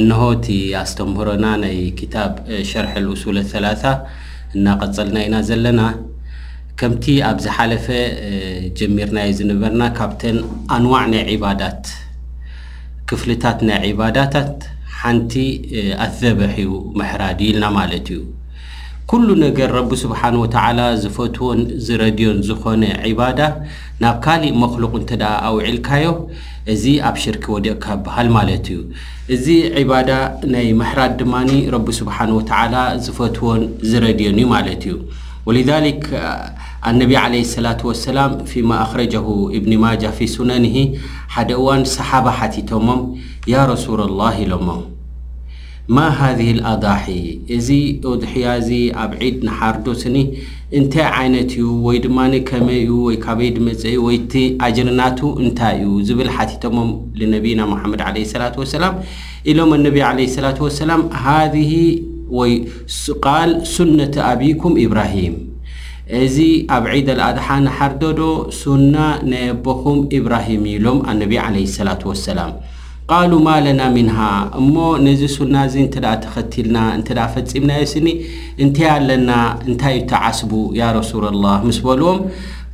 እንሆ እቲ ኣስተምህሮና ናይ ክታብ ሸርሕ ኣልኡሱለ ሰላሳ እናቐጸልና ኢና ዘለና። ከምቲ ኣብ ዝሓለፈ ጀሚርናዮ ዝነበርና ካብተን ኣንዋዕ ናይ ዒባዳት፣ ክፍልታት ናይ ዒባዳታት ሓንቲ ኣዘብሕ እዩ፣ ምሕራድ እዩ ኢልና ማለት እዩ። ኩሉ ነገር ረቢ ስብሓነሁ ወተዓላ ዝፈትዎን ዝረድዮን ዝኾነ ዒባዳ፣ ናብ ካሊእ መክሉቅ እንተ ኣውዒልካዮ እዚ ኣብ ሽርኪ ወዲቅካ ይበሃል ማለት እዩ። እዚ ዒባዳ ናይ ምሕራድ ድማ ረቢ ስብሓነሁ ወተዓላ ዝፈትዎን ዝረድዮን እዩ ማለት እዩ። ወሊዛሊክ ኣነቢ ዓለይሂ ሰላቱ ወሰላም ፊማ ኣኽረጀሁ ኢብኒ ማጃህ ፊ ሱነኒሂ ሓደ እዋን ሰሓባ ሓቲቶሞም ያ ረሱለላህ ኢሎሞም። ማ ሃዚህ ኣላዳሒ እዚ ኡድሕያ እዚ ኣብ ዒድ ንሓርዶ ስኒ እንታይ ዓይነት እዩ ወይ ድማ ከመይ እዩ ወይ ካበይ ድመፀ እዩ ወይ እቲ ኣጅሪ ናቱ እንታይ እዩ ዝብል ሓቲቶሞም ልነቢይና ሙሓመድ ዓለይሂ ሰላቱ ወሰላም ኢሎም ኣነቢይ ዓለይሂ ሰላቱ ወሰላም ሃዚህ ወይ ቃል ሱነተ ኣቢኩም ኢብራሂም እዚ ኣብ ዒድ ኣልኣድሓ ንሓርዶ ዶ ሱና ናይ ኣቦኹም ኢብራሂም እዩ ኢሎም ኣነቢይ ዓለይሂ ሰላቱ ወሰላም ቃሉ ማ ለና ሚንሃ እሞ ነዚ ሱና እዚ እንተ ተኸቲልና እንተ ፈጺምናዮ ስኒ እንታይ ኣለና እንታይ እዩ ትዓስቡ ያ ረሱለላህ ምስ በልዎም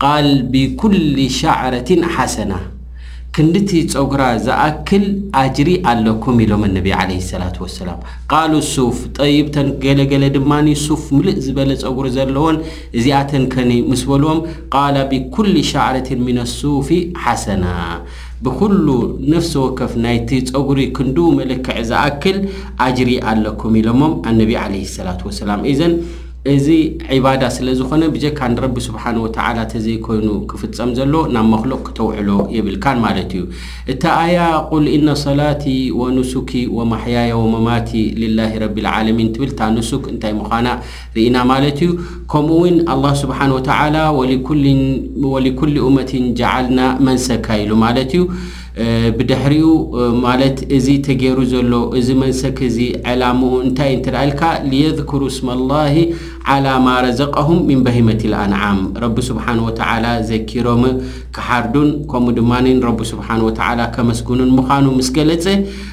ቃል ቢኩሊ ሻዕረቲን ሓሰና ክንድቲ ጸጉራ ዝኣክል ኣጅሪ ኣለኩም ኢሎም ነቢ ዓለይሂ ሰላቱ ወሰላም ቃሉ ሱፍ ጠይብ ተን ገለገለ ድማ ሱፍ ምልእ ዝበለ ጸጉሪ ዘለዎን እዚኣተን ከኒ ምስ በልዎም ቃላ ቢኩሊ ሻዕረቲን ሚነ ሱፊ ሓሰና ብኩሉ ነፍሲ ወከፍ ናይቲ ጸጉሪ ክንድኡ መለክዒ ዝኣክል ኣጅሪ ኣለኩም ኢሎሞም ኣነቢ ዓለይሂ ሰላቱ ወሰላም። ኢዘን እዚ ዒባዳ ስለ ዝኾነ ብጀካ ንረቢ ሱብሓነሁ ወተዓላ ተዘይኮይኑ ክፍጸም ዘሎ ናብ መኽሉቕ ክተውዕሎ የብልካን ማለት ኢዩ። እታ ኣያ ቁል ኢነ ሰላቲ ወኑሱኪ ወማሕያየ ወመማቲ ሊላሂ ረቢል ዓለሚን ትብል እታ ኑሱክ እንታይ ምዃና ርኢና ማለት እዩ ከምኡ ውን ኣላህ ስብሓን ወተዓላ ወሊኩሊ ኡመቲን ጀዓልና መንሰካ ኢሉ ማለት እዩ ብድሕሪኡ ማለት እዚ ተገይሩ ዘሎ እዚ መንሰክ እዚ ዕላምኡ እንታይ እንት ኢልካ ልየዝክሩ ስመ ላሂ ዓላ ማ ረዘቀሁም ሚን በሂመት ልኣንዓም ረቢ ስብሓን ወተዓላ ዘኪሮም ክሓርዱን ከምኡ ድማ ረቢ ስብሓን ወተዓላ ከመስግኑን ምዃኑ ምስ ገለጸ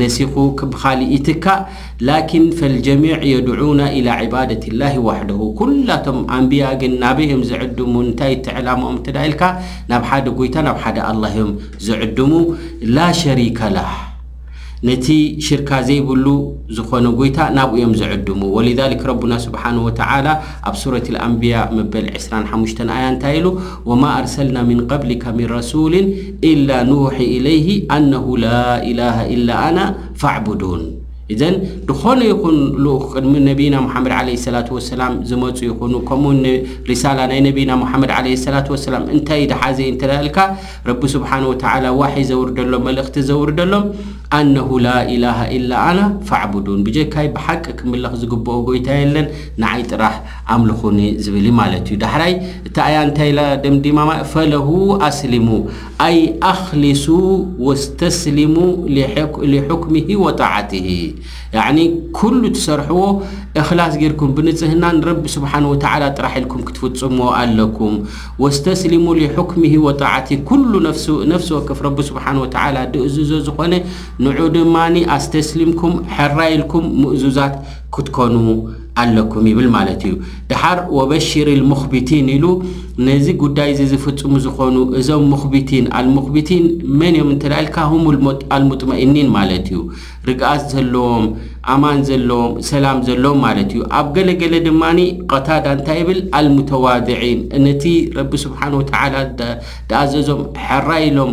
ነሲኩ ክብ ኻሊእ ይትካእ ላኪን ፈልጀሚዕ የድዑና ኢላ ዒባደቲ ላሂ ዋሕደሁ ኩላቶም ኣንብያ ግን ናበይ እዮም ዝዕድሙ እንታይ እቲ ዕላምኦም እንተ ኢልካ ናብ ሓደ ጎይታ ናብ ሓደ ኣላህ እዮም ዝዕድሙ ላሸሪከላህ ነቲ ሽርካ ዘይብሉ ዝኾነ ጎይታ ናብኡ እዮም ዝዕድሙ ወሊዛሊክ ረቡና ስብሓነሁ ወተዓላ ኣብ ሱረት ኣልኣንብያ መበል ዕስራን ሓሙሽተን ኣያ እንታይ ኢሉ ወማ ኣርሰልና ምን ቀብሊካ ምን ረሱልን ኢላ ኑውሒ ኢለይህ ኣነሁ ላኢላሃ ኢላ ኣና ፋዕቡዱን እዘን ዝኾነ ይኹን ልኡኽ ቅድሚ ነቢና ሙሓመድ ዓለ ሰላት ወሰላም ዝመፁ ይኹኑ ከምኡውን ሪሳላ ናይ ነቢና ሙሓመድ ዓለ ሰላት ወሰላም እንታይ ድሓዘ እንተልካ ረቢ ስብሓን ወተዓላ ዋሒ ዘውርደሎም መልእኽቲ ዘውርደሎም ኣነሁ ላኢላሃ ኢላ ኣና ፋዕቡዱን ብጀካይ ብሓቂ ክምለኽ ዝግብኦ ጎይታ የለን ንዓይ ጥራሕ ኣምልኹኒ ዝብል እዩ ማለት እዩ። ዳሕራይ እታ ኣያ እንታይ ኢላ ደምዲማ? ፈለሁ ኣስሊሙ ኣይ ኣኽሊሱ ወስተስሊሙ ሊሑክሚሂ ወጣዓቲሂ ያዕኒ ኩሉ ትሰርሕዎ እኽላስ ጌርኩም ብንጽህና ንረቢ ስብሓን ወተዓላ ጥራሕ ኢልኩም ክትፍጽምዎ ኣለኩም። ወስተስሊሙ ሊሑክሚሂ ወጣዓቲ ኩሉ ነፍሲ ወከፍ ረቢ ስብሓን ወተዓላ ድእዝዞ ዝኾነ ንዑ ድማኒ ኣስተስሊምኩም ሕራይ ኢልኩም ምእዙዛት ክትኮኑ ኣለኩም ይብል ማለት እዩ። ደሓር ወበሺሪ ልሙኽቢቲን ኢሉ ነዚ ጉዳይ እዚ ዝፍጽሙ ዝኾኑ እዞም ሙኽቢቲን፣ ኣልሙኽቢቲን፣ መን እዮም እንተ ኢልካ ሁም ኣልሙጥመኢኒን ማለት እዩ። ርግኣት ዘለዎም፣ ኣማን ዘለዎም፣ ሰላም ዘለዎም ማለት እዩ። ኣብ ገለ ገለ ድማ ቐታዳ እንታይ ይብል ኣልሙተዋድዒን ነቲ ረቢ ስብሓነሁ ወተዓላ ድኣዘዞም ሕራይ ኢሎም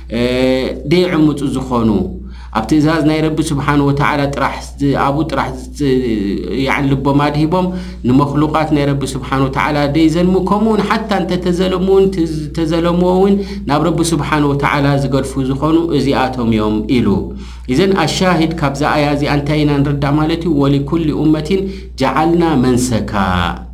ደይዕምፁ ዝኾኑ ኣብ ትእዛዝ ናይ ረቢ ስብሓን ወተዓላ ጥራሕ ኣብኡ ጥራሕ ልቦም ኣድሂቦም ንመክሉቃት ናይ ረቢ ስብሓን ወተዓላ ደይዘልሙ ከምኡውን ሓታ እንተተዘለሙ ውን ተዘለምዎ እውን ናብ ረቢ ስብሓን ወተዓላ ዝገድፉ ዝኾኑ እዚኣቶም እዮም ኢሉ እዘን ኣሻሂድ ካብዛ ኣያ እዚኣ እንታይ ኢና ንርዳእ ማለት እዩ ወሊኩል እመቲን ጀዓልና መንሰካ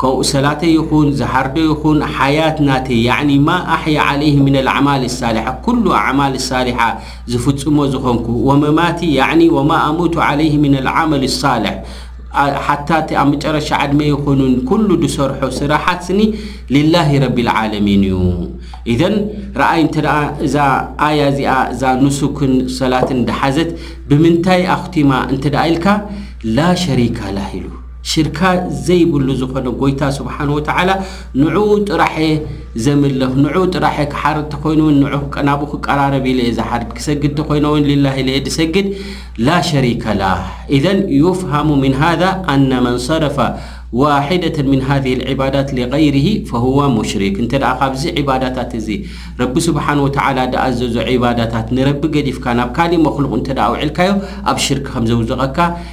ከምኡ ሰላተይ ይኹን ዝሓርዶ ይኹን ሓያት ናተይ ያዕኒ ማ ኣሕያ ዓለይህ ሚነል ኣዕማል ኣሳሊሓ ኩሉ ኣዕማል ኣሳሊሓ ዝፍጽሞ ዝኾንኩ ወመማቲ ያዕኒ ወማ ኣሙቱ ዓለይህ ሚነል ዓመል ኣሳልሕ ሓታ እቲ ኣብ መጨረሻ ዕድመይ ይኹንን ኩሉ ዝሰርሖ ስራሓት ስኒ ሊላሂ ረቢል ዓለሚን እዩ ኢዘን ረኣይ እንተ እዛ ኣያ እዚኣ እዛ ኑሱክን ሰላትን ዝሓዘት ብምንታይ ኣኹቲማ እንተ ኢልካ ላ ሸሪካ ላህ ኢሉ ሽርካ ዘይብሉ ዝኾነ ጎይታ ስብሓን ወተዓላ ንዕኡ ጥራሐ ዘምልኽ ንዑ ጥራሐ ክሓርድ ተኾይኑ ውን ንዑ ናብኡ ክቀራረብ ኢለ እየ ዝሓርድ ክሰግድ ተኾይነ ውን ሊላሂ ለየ ድሰግድ ላ ሸሪከ ላህ ኢዘን ዩፍሃሙ ምን ሃذ ኣነ መን ሰረፈ ዋሒደة ምን ሃذ ልዕባዳት ሊغይርሂ ፈሁወ ሙሽሪክ እንተ ደኣ ካብዚ ዕባዳታት እዚ ረቢ ስብሓን ወተዓላ ድኣዘዞ ዕባዳታት ንረቢ ገዲፍካ ናብ ካሊእ መክሉቕ እንተ ደኣ ውዒልካዮ ኣብ ሽርክ ከም ዘውዝቐካ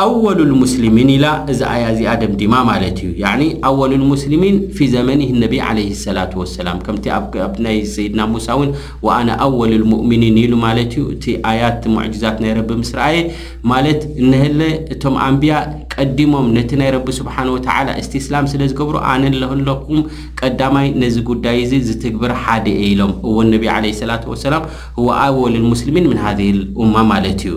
ኣወሉል ሙስሊሚን ኢላ እዛ ኣያ እዚኣ ደምዲማ ማለት እዩ ያዕኒ ኣወሉል ሙስሊሚን ፊ ዘመኒህ ነቢ ዓለይህ ሰላቱ ወሰላም ከምቲ ኣብ ናይ ሰይድና ሙሳ እውን ወኣነ ኣወሉል ሙእሚኒን ኢሉ ማለት እዩ እቲ ኣያት ሙዕጅዛት ናይ ረቢ ምስ ረኣየ ማለት እነሀለ እቶም ኣንብያ ቀዲሞም ነቲ ናይ ረቢ ስብሓን ወተዓላ እስቲስላም ስለ ዝገብሩ ኣነ ኣለህለኩም ቀዳማይ ነዚ ጉዳይ እዚ ዝትግብር ሓደ እየ ኢሎም እወ ነቢ ዓለይህ ሰላቱ ወሰላም ህወ ኣወሉል ሙስሊሚን ምን ሃዚህ ኡማ ማለት እዩ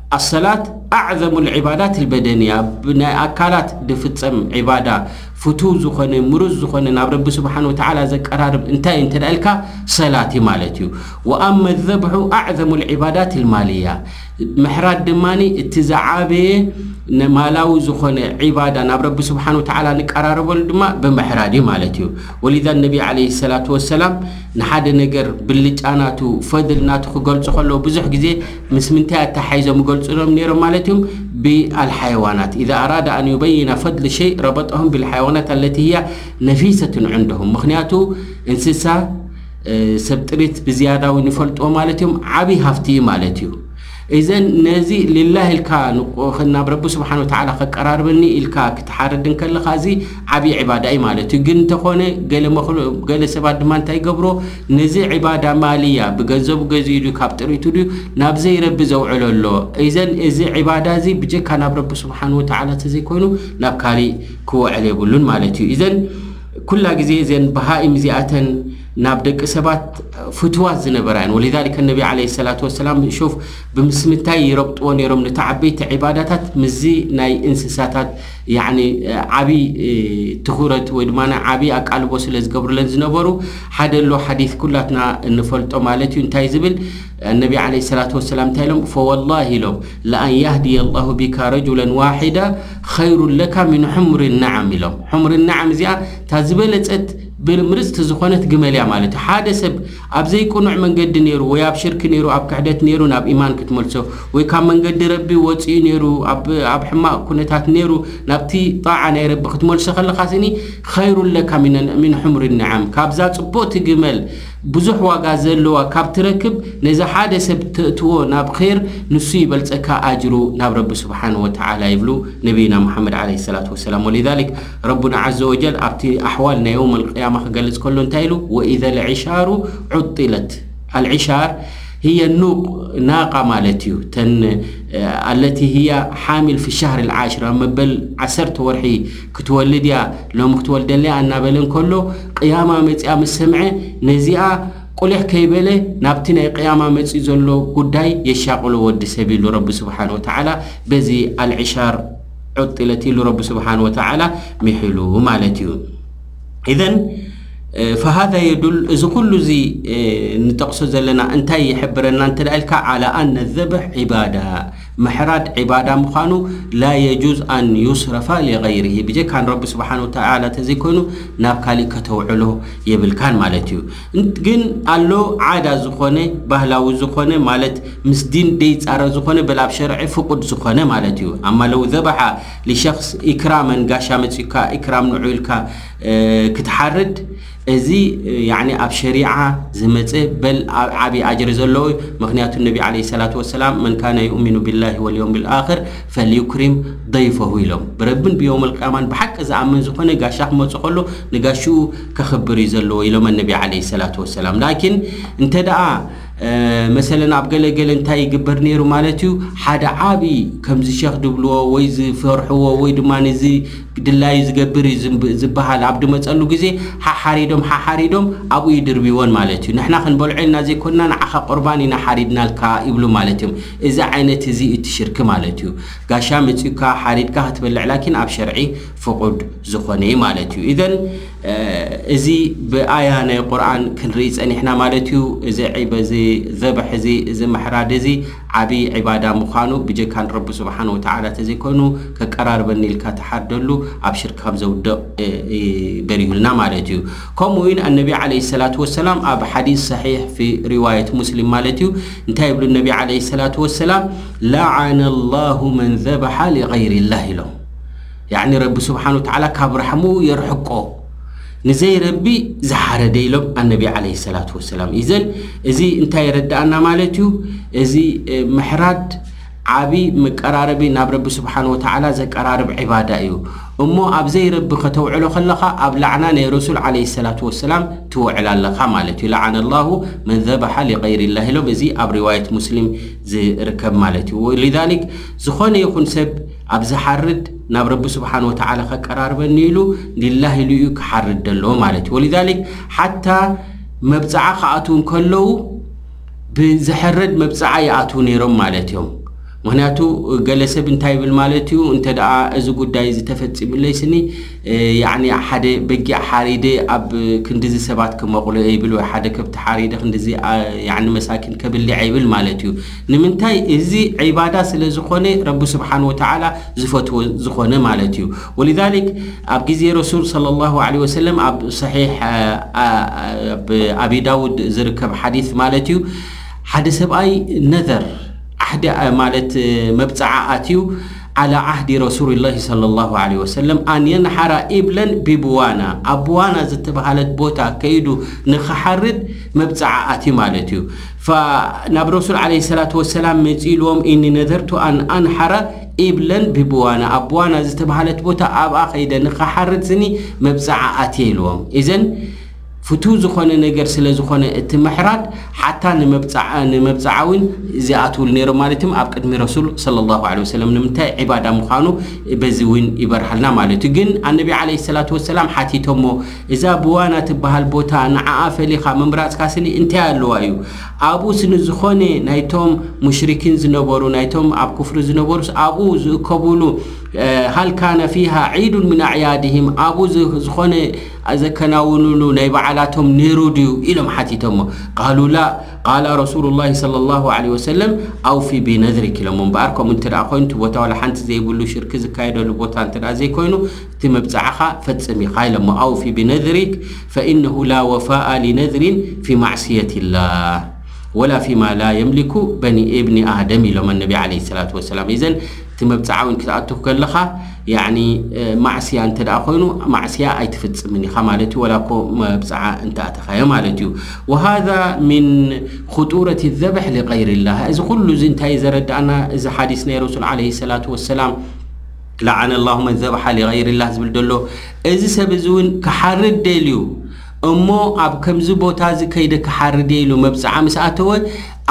ኣሰላት ኣዕዘሙ ልዒባዳት ልበደንያ ኣብ ናይ ኣካላት ድፍጸም ዒባዳ ፍቱው ዝኾነ ምሩጽ ዝኾነ ናብ ረቢ ስብሓን ወተዓላ ዘቀራርብ እንታይ እዩ እንተ ኢልካ ሰላት እዩ ማለት እዩ ወኣመ ዘብሑ ኣዕዘሙ ልዒባዳት ልማልያ ምሕራድ ድማ እቲ ዝዓበየ ማላዊ ዝኾነ ዒባዳ ናብ ረቢ ስብሓን ወተዓላ ንቀራረበሉ ድማ ብምሕራድ እዩ ማለት እዩ ወሊዛ ነቢ ዓለ ሰላት ወሰላም ንሓደ ነገር ብልጫናቱ ፈድል ናቱ ክገልጹ ከለዉ ብዙሕ ግዜ ምስ ምንታይ ኣተሓሒዞም ይገልጹሎም ነይሮም ማለት እዮም? ብኣልሓይዋናት። ኢዛ ኣራደ ኣን ዩበይነ ፈድል ሸይ ረበጠሁም ብልሓይዋናት ኣለቲ ህያ ነፊሰትን ዕንደሁም። ምኽንያቱ እንስሳ ሰብ ጥሪት ብዝያዳ እውን ይፈልጥዎ ማለት እዮም። ዓብይ ሃፍቲ እዩ ማለት እዩ። እዘን ነዚ ልላህ ኢልካ ናብ ረቢ ስብሓን ወተዓላ ከቀራርበኒ ኢልካ ክትሓርድ እንከለኻ እዚ ዓብዪ ዒባዳ እዩ ማለት እዩ። ግን እንተኾነ ገለ መክሎ ገለ ሰባት ድማ እንታይ ይገብሮ ነዚ ዒባዳ ማልያ ብገንዘቡ ገዚኡ ድዩ ካብ ጥሪቱ ድዩ ናብ ዘይረቢ ዘውዕሎ ኣሎ። ኢዘን እዚ ዒባዳ እዚ ብጀካ ናብ ረቢ ስብሓን ወተዓላ ተዘይኮይኑ ናብ ካሊእ ክውዕል የብሉን ማለት እዩ። ኢዘን ኩላ ግዜ እዘን በሃኢም እዚኣተን ናብ ደቂ ሰባት ፍትዋት ዝነበራ እየን። ወሊዛሊከ ነቢ ዓለይሂ ሰላቱ ወሰላም ሹፍ ብምስምንታይ ይረግጥዎ ነይሮም ነቲ ዓበይቲ ዒባዳታት ምስዚ ናይ እንስሳታት ያዕኒ ዓቢ ትኹረት ወይ ድማ ዓቢ ኣቃልቦ ስለ ዝገብሩለን ዝነበሩ ሓደ ኣሎ ሓዲት ኩላትና እንፈልጦ ማለት እዩ እንታይ ዝብል ነቢ ዓለይሂ ሰላቱ ወሰላም እንታይ ኢሎም ፈወላሂ ኢሎም ለኣን ያህድየ ኣላሁ ቢካ ረጁለን ዋሒዳ ኸይሩን ለካ ሚን ሑምሪ ነዓም ኢሎም ሑምሪ ነዓም እዚኣ እታ ዝበለጸት ብምርጽቲ ዝኾነት ግመል እያ ማለት እዩ ሓደ ሰብ ኣብ ዘይቅኑዕ መንገዲ ኔሩ ወይ ኣብ ሽርኪ ኔሩ ኣብ ክሕደት ኔሩ ናብ ኢማን ክትመልሶ ወይ ካብ መንገዲ ረቢ ወጺኡ ኔሩ ኣብ ኣብ ሕማቅ ኩነታት ኔሩ ናብቲ ጣዓ ናይ ረቢ ክትመልሶ ከለካ ስኒ ኸይሩን ለካ ሚነን ሚን ሑምሪ ነዓም ካብዛ ጽብቅቲ ግመል ብዙሕ ዋጋ ዘለዋ ካብ ትረክብ ነዚ ሓደ ሰብ ተእትዎ ናብ ኼር ንሱ ይበልጸካ ኣጅሩ ናብ ረቢ ስብሓነሁ ወተዓላ ይብሉ ነብይና ሙሓመድ ዓለይሂ ሰላቱ ወሰላም ወሊዛሊክ ረቡና ዓዘ ወጀል ኣብቲ ኣሕዋል ናይ የውም ኣልቅያማ ክገልጽ ከሎ እንታይ ኢሉ ወኢዘ ልዕሻሩ ዑጢለት ኣልዕሻር ህየ ኑቅ ናቃ ማለት እዩ ተን ኣለቲ ህያ ሓሚል ፊ ሻህር ልዓሽር ኣብ መበል ዓሰርተ ወርሒ ክትወልድ እያ ሎሚ ክትወልደለያ እናበለ እንከሎ ቅያማ መፅኣ ምስ ሰምዐ ነዚኣ ቁሊሕ ከይበለ ናብቲ ናይ ቅያማ መፅኡ ዘሎ ጉዳይ የሻቅሎ ወዲ ሰብ ኢሉ ረቢ ስብሓን ወተዓላ በዚ ኣልዕሻር ዑጥለት ኢሉ ረቢ ስብሓን ወተዓላ ሚሒሉ ማለት እዩ ኢዘን ፈሃዛ የዱል እዚ ኩሉ እዚ ንጠቕሶ ዘለና እንታይ ይሕብረና እንተ ኢልካ ዓላ ኣን ነዘብሕ ዒባዳ ምሕራድ ዒባዳ ምዃኑ ላ የጁዝ ኣን ዩስረፋ ሊገይርሂ ብጀካ ንረቢ ስብሓን ወተዓላ ተዘይኮይኑ ናብ ካሊእ ከተውዕሎ የብልካን ማለት እዩ እንት ግን ኣሎ ዓዳ ዝኾነ ባህላዊ ዝኾነ ማለት ምስ ዲን ደይ ጻረ ዝኾነ በል ኣብ ሸርዒ ፍቁድ ዝኾነ ማለት እዩ ኣማ ለው ዘበሓ ሊሸክስ ኢክራመን ጋሻ መጽዩካ ኢክራም ንዑ ኢልካ ክትሓርድ እዚ ያኒ ኣብ ሸሪዓ ዝመጸ በል ዓቢ ኣጅሪ ዘለዎ እዩ ምክንያቱ ነቢ ዓለይሂ ሰላቱ ወሰላም መን ካነ ዩእሚኑ ቢላሂ ወልየውም ልኣኽር ፈልዩክሪም ደይፈሁ ኢሎም ብረብን ብየውም ልቅያማን ብሓቂ ዝኣምን ዝኾነ ጋሻ ክመጽእ ከሎ ንጋሽኡ ከኽብር እዩ ዘለዎ ኢሎም ኣነቢ ዓለይሂ ሰላቱ ወሰላም። ላኪን እንተደኣ መሰለን ኣብ ገለ ገለ እንታይ ይግበር ነይሩ ማለት እዩ ሓደ ዓብዪ ከምዚ ሸኽ ድብልዎ ወይ ዝፈርሕዎ ወይ ድማ እዚ ድላዩ ዝገብር እዩ ዝበሃል ኣብ ድመፀሉ ግዜ ሓሓሪዶም ሓሓሪዶም ኣብኡ ይድርብዎን ማለት እዩ ንሕና ክንበልዖ ኢልና ዘይኮንና ንዓኻ ቁርባን ኢና ሓሪድናልካ ይብሉ ማለት እዮም እዚ ዓይነት እዚ እቲ ሽርክ ማለት እዩ ጋሻ መፂኡካ ሓሪድካ ክትበልዕ ላኪን ኣብ ሸርዒ ፍቁድ ዝኾነ እዩ ማለት እዩ ኢዘን እዚ ብኣያ ናይ ቁርን ክንርኢ ጸኒሕና ማለት እዩ እዚ ዒበ እዚ ዘብሕ እዚ እዚ ምሕራድ እዚ ዓብዪ ዒባዳ ምዃኑ ብጀካ ንረቢ ስብሓን ወተዓላ ተዘይኮይኑ ከቀራርበኒ ኢልካ ተሓርደሉ ኣብ ሽርክ ከም ዘውድቕ በሪሁልና ማለት እዩ ከምኡ እውን ኣነቢ ዓለ ሰላት ወሰላም ኣብ ሓዲስ ሰሒሕ ፊ ሪዋየት ሙስሊም ማለት እዩ እንታይ ይብሉ ነቢ ዓለ ሰላት ወሰላም ለዓነ ላሁ መን ዘበሓ ሊገይር ላህ ኢሎም ያዕኒ ረቢ ስብሓን ወተዓላ ካብ ራሕምኡ የርሕቆ ንዘይ ረቢ ዝሓረደ ኢሎም ኣነቢ ዓለይሂ ሰላት ወሰላም ኢዘን እዚ እንታይ የረድኣና ማለት እዩ እዚ ምሕራድ ዓብዪ መቀራረቢ ናብ ረቢ ስብሓን ወተዓላ ዘቀራርብ ዕባዳ እዩ እሞ ኣብ ዘይረቢ ከተውዕሎ ከለኻ ኣብ ላዕና ናይ ረሱል ዓለይሂ ሰላት ወሰላም ትውዕል ኣለኻ ማለት እዩ ለዓነ ላሁ መን ዘበሓ ሊገይሪ ላህ ኢሎም እዚ ኣብ ሪዋየት ሙስሊም ዝርከብ ማለት እዩ ሊዛሊክ ዝኾነ ይኹን ሰብ ኣብ ዝሓርድ ናብ ረቢ ስብሓን ወተዓላ ከቀራርበኒ ኢሉ ሊላህ ኢሉ እዩ ክሓርድ ደለዎ ማለት እዩ ወሊዛሊክ ሓታ መብፅዓ ክኣትው እንከለዉ ብዝሕረድ መብፅዓ ይኣትው ነይሮም ማለት እዮም ምክንያቱ ገለ ሰብ እንታይ ይብል ማለት እዩ እንተ እዚ ጉዳይ እዚ ተፈፂሙለይ ስኒ ያዕኒ ሓደ በጊዕ ሓሪደ ኣብ ክንድዚ ሰባት ክመቕሎ እየ ይብል፣ ወይ ሓደ ከብቲ ሓሪደ ክንድዚ ያዕኒ መሳኪን ከብልዕ እየ ይብል ማለት እዩ። ንምንታይ እዚ ዒባዳ ስለ ዝኾነ ረቢ ስብሓነሁ ወተዓላ ዝፈትዎ ዝኾነ ማለት እዩ። ወሊዛሊክ ኣብ ግዜ ረሱል ሰለላሁ ዓለይሂ ወሰለም ኣብ ሰሒሕ ኣብ ኣቢ ዳውድ ዝርከብ ሓዲስ ማለት እዩ ሓደ ሰብኣይ ነዘር ዓሕዲ ማለት መብጽዓ ኣትዩ ዓላ ዓህዲ ረሱሪላሂ ሰለላሁ ዓለይሂ ወሰለም ኣን የንሓራ ኢብለን ቢብዋና ኣብ ብዋና ዝትብሃለት ቦታ ከይዱ ንክሓርድ መብጽዓ ኣትዩ ማለት እዩ ፋ ናብ ረሱል ዓለይሂ ሰላቱ ወሰላም መጺኡ ኢልዎም ኢኒ ነዘርቱ ኣን ኣንሓራ ኢብለን ቢብዋና ኣብ ብዋና ዝትብሃለት ቦታ ኣብኣ ከይደ ንክሓርድ ስኒ መብጽዓ ኣትየ ኢልዎም ኢዘን ፍቱው ዝኾነ ነገር ስለ ዝኾነ እቲ ምሕራድ ሓታ ንመብጽዓ እውን ዚኣትውሉ ነይሮም ማለት እዮም ኣብ ቅድሚ ረሱል صለ ላሁ ለ ወሰለም ንምንታይ ዒባዳ ምዃኑ በዚ እውን ይበርሃልና ማለት እዩ ግን ኣነቢ ዓለ ሰላት ወሰላም ሓቲቶሞ እዛ ብዋና ትበሃል ቦታ ንዓኣ ፈሊኻ ምምራጽካ ስኒ እንታይ ኣለዋ እዩ ኣብኡስ ንዝኾነ ናይቶም ሙሽሪኪን ዝነበሩ ናይቶም ኣብ ኩፍሪ ዝነበሩስ ኣብኡ ዝእከቡሉ ሃል ካነ ፊሃ ዒዱን ምን ኣዕያድህም ኣብኡ ዝኾነ ኣዘከናውንሉ ናይ በዓላቶም ነይሩ ድዩ ኢሎም ሓቲቶሞ ቃሉ ላ ቃላ ረሱሉላሂ ሰለላሁ ዓለይሂ ወሰለም ኣውፊ ቢነድሪክ ኢሎሞ እምበኣር ከምኡ እንተድኣ ኮይኑ እቲ ቦታ ዋላ ሓንቲ ዘይብሉ ሽርኪ ዝካየደሉ ቦታ እንተድኣ ዘይኮይኑ እቲ መብጽዓኻ ፈጽም ኢኻ ኢሎሞ ኣውፊ ቢነድሪክ ፈኢነሁ ላ ወፋኣ ሊነድሪን ፊ ማዕስየቲላህ ወላ ፊማ ላ የምሊኩ በኒ ኢብኒ ኣደም ኢሎሞ ነቢ ዓለይሂ ሰላቱ ወሰላም ኢዘን እቲ መብጽዓዊ ክትኣቱ ከለኻ ያዕኒ ማዕስያ እንተደኣ ኮይኑ ማዕስያ ኣይትፍጽምን ኢኻ ማለት እዩ ወላ እኮ መብጽዓ እንተኣተኻዮ ማለት እዩ ወሃዛ ሚን ኹጡረት ዘበሕ ሊቀይሪላህ እዚ ኩሉ እዚ እንታይ ዘረድኣና እዚ ሓዲስ ናይ ረሱል ዓለይሂ ሰላቱ ወሰላም ለዓነ ኣላሁ መን ዘበሓ ሊቀይሪላህ ዝብል ደሎ እዚ ሰብ እዚ እውን ክሓርድ ደልዩ እሞ ኣብ ከምዚ ቦታ እዚ ከይደ ክሓርድ ኢሉ መብጽዓ ምስ ኣተወ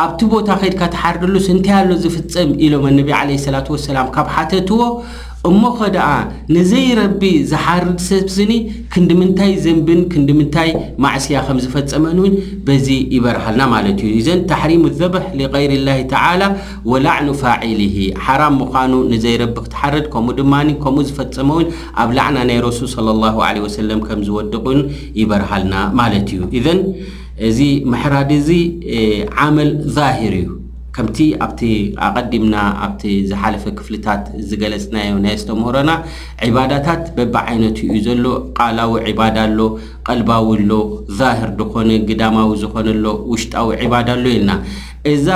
ኣብቲ ቦታ ከድካ ትሓርደሉስ እንታይ ኣሎ ዝፍጸም ኢሎም ኣነቢ ዓለይሂ ሰላቱ ወሰላም ካብ ሓተትዎ እሞኸ ደኣ ንዘይረቢ ዝሓርድ ሰብስኒ ክንዲምንታይ ዘንብን ክንዲምንታይ ማዕስያ ከም ዝፈጸመን እውን በዚ ይበርሃልና ማለት እዩ እዘን ታሕሪሙ ዘብሕ ሊገይሪ ላሂ ተዓላ ወላዕኑ ፋዒሊሂ ሓራም ምዃኑ ንዘይረቢ ክትሓርድ ከምኡ ድማ ከምኡ ዝፈጸመ እውን ኣብ ላዕና ናይ ረሱል ሰለላሁ ዓለይሂ ወሰለም ከም ዝወድቕ እውን ይበርሃልና ማለት እዩ እዘን እዚ ምሕራድ እዚ ዓመል ዛሂር እዩ። ከምቲ ኣብቲ ኣቐዲምና ኣብቲ ዝሓለፈ ክፍልታት ዝገለጽናዮ ናይ ኣስተምህሮና፣ ዒባዳታት በብዓይነቱ እዩ ዘሎ፣ ቃላዊ ዒባዳ ኣሎ፣ ቀልባዊ ኣሎ፣ ዛህር ድኾነ ግዳማዊ ዝኾነ ኣሎ፣ ውሽጣዊ ዒባዳ ኣሎ ኢልና። እዛ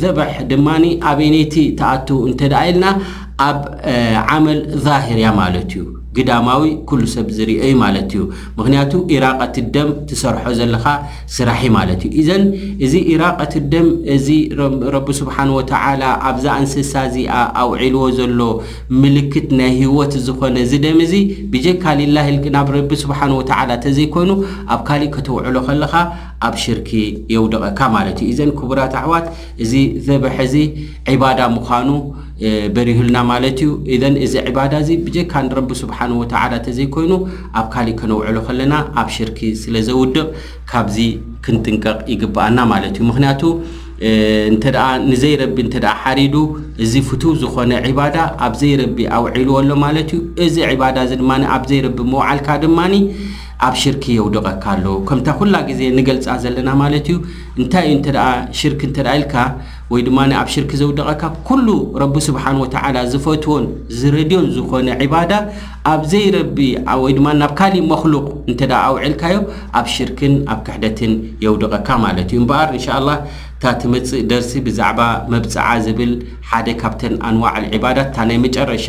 ዘበሕ ድማ ኣበይነይቲ ትኣቱ እንተድኣ ኢልና ኣብ ዓመል ዛሂር እያ ማለት እዩ። ግዳማዊ ኩሉ ሰብ ዝርእዮ እዩ ማለት እዩ። ምክንያቱ ኢራቀ ትደም ትሰርሖ ዘለካ ስራሒ ማለት እዩ ኢዘን እዚ ኢራቀ ትደም እዚ ረቢ ስብሓን ወተዓላ ኣብዛ እንስሳ እዚኣ ኣውዒልዎ ዘሎ ምልክት ናይ ህይወት ዝኮነ እዚ ደም እዚ ብጀካ ሊላህ ኢልክ ናብ ረቢ ስብሓን ወተዓላ ተዘይኮይኑ ኣብ ካሊእ ከተውዕሎ ከለካ ኣብ ሽርኪ የውድቀካ ማለት እዩ ኢዘን ክቡራት ኣሕዋት እዚ ዘበሐ እዚ ዒባዳ ምዃኑ በሪሁልና ማለት እዩ። ኢዘን እዚ ዒባዳ እዚ ብጀካ ንረቢ ስብሓነሁ ወተዓላ ተዘይኮይኑ ኣብ ካሊእ ከነውዕሎ ከለና ኣብ ሽርኪ ስለ ዘውድቕ ካብዚ ክንጥንቀቕ ይግበኣና ማለት እዩ። ምኽንያቱ እንተ ንዘይረቢ እንተ ሓሪዱ እዚ ፍትው ዝኾነ ዒባዳ ኣብ ዘይረቢ ኣውዒልዎ ኣሎ ማለት እዩ። እዚ ዒባዳ እዚ ድማ ኣብ ዘይረቢ ምውዓልካ ድማ ኣብ ሽርኪ የውድቐካ ኣሎ ከምታ ኩላ ግዜ ንገልፃ ዘለና ማለት እዩ። እንታይ እዩ እንተ ሽርክ እንተ ኢልካ ወይ ድማ ኣብ ሽርክ ዘውደቐካ ኩሉ ረቢ ስብሓን ወተዓላ ዝፈትዎን ዝረድዮን ዝኾነ ዒባዳ ኣብ ዘይረቢ ወይ ድማ ናብ ካሊእ መክሉቕ እንተ ኣውዒልካዮ ኣብ ሽርክን ኣብ ክሕደትን የውደቐካ ማለት እዩ እምበኣር እንሻ ላ እታ ትመፅእ ደርሲ ብዛዕባ መብፅዓ ዝብል ሓደ ካብተን ኣንዋዕ ዒባዳት እታ ናይ መጨረሻ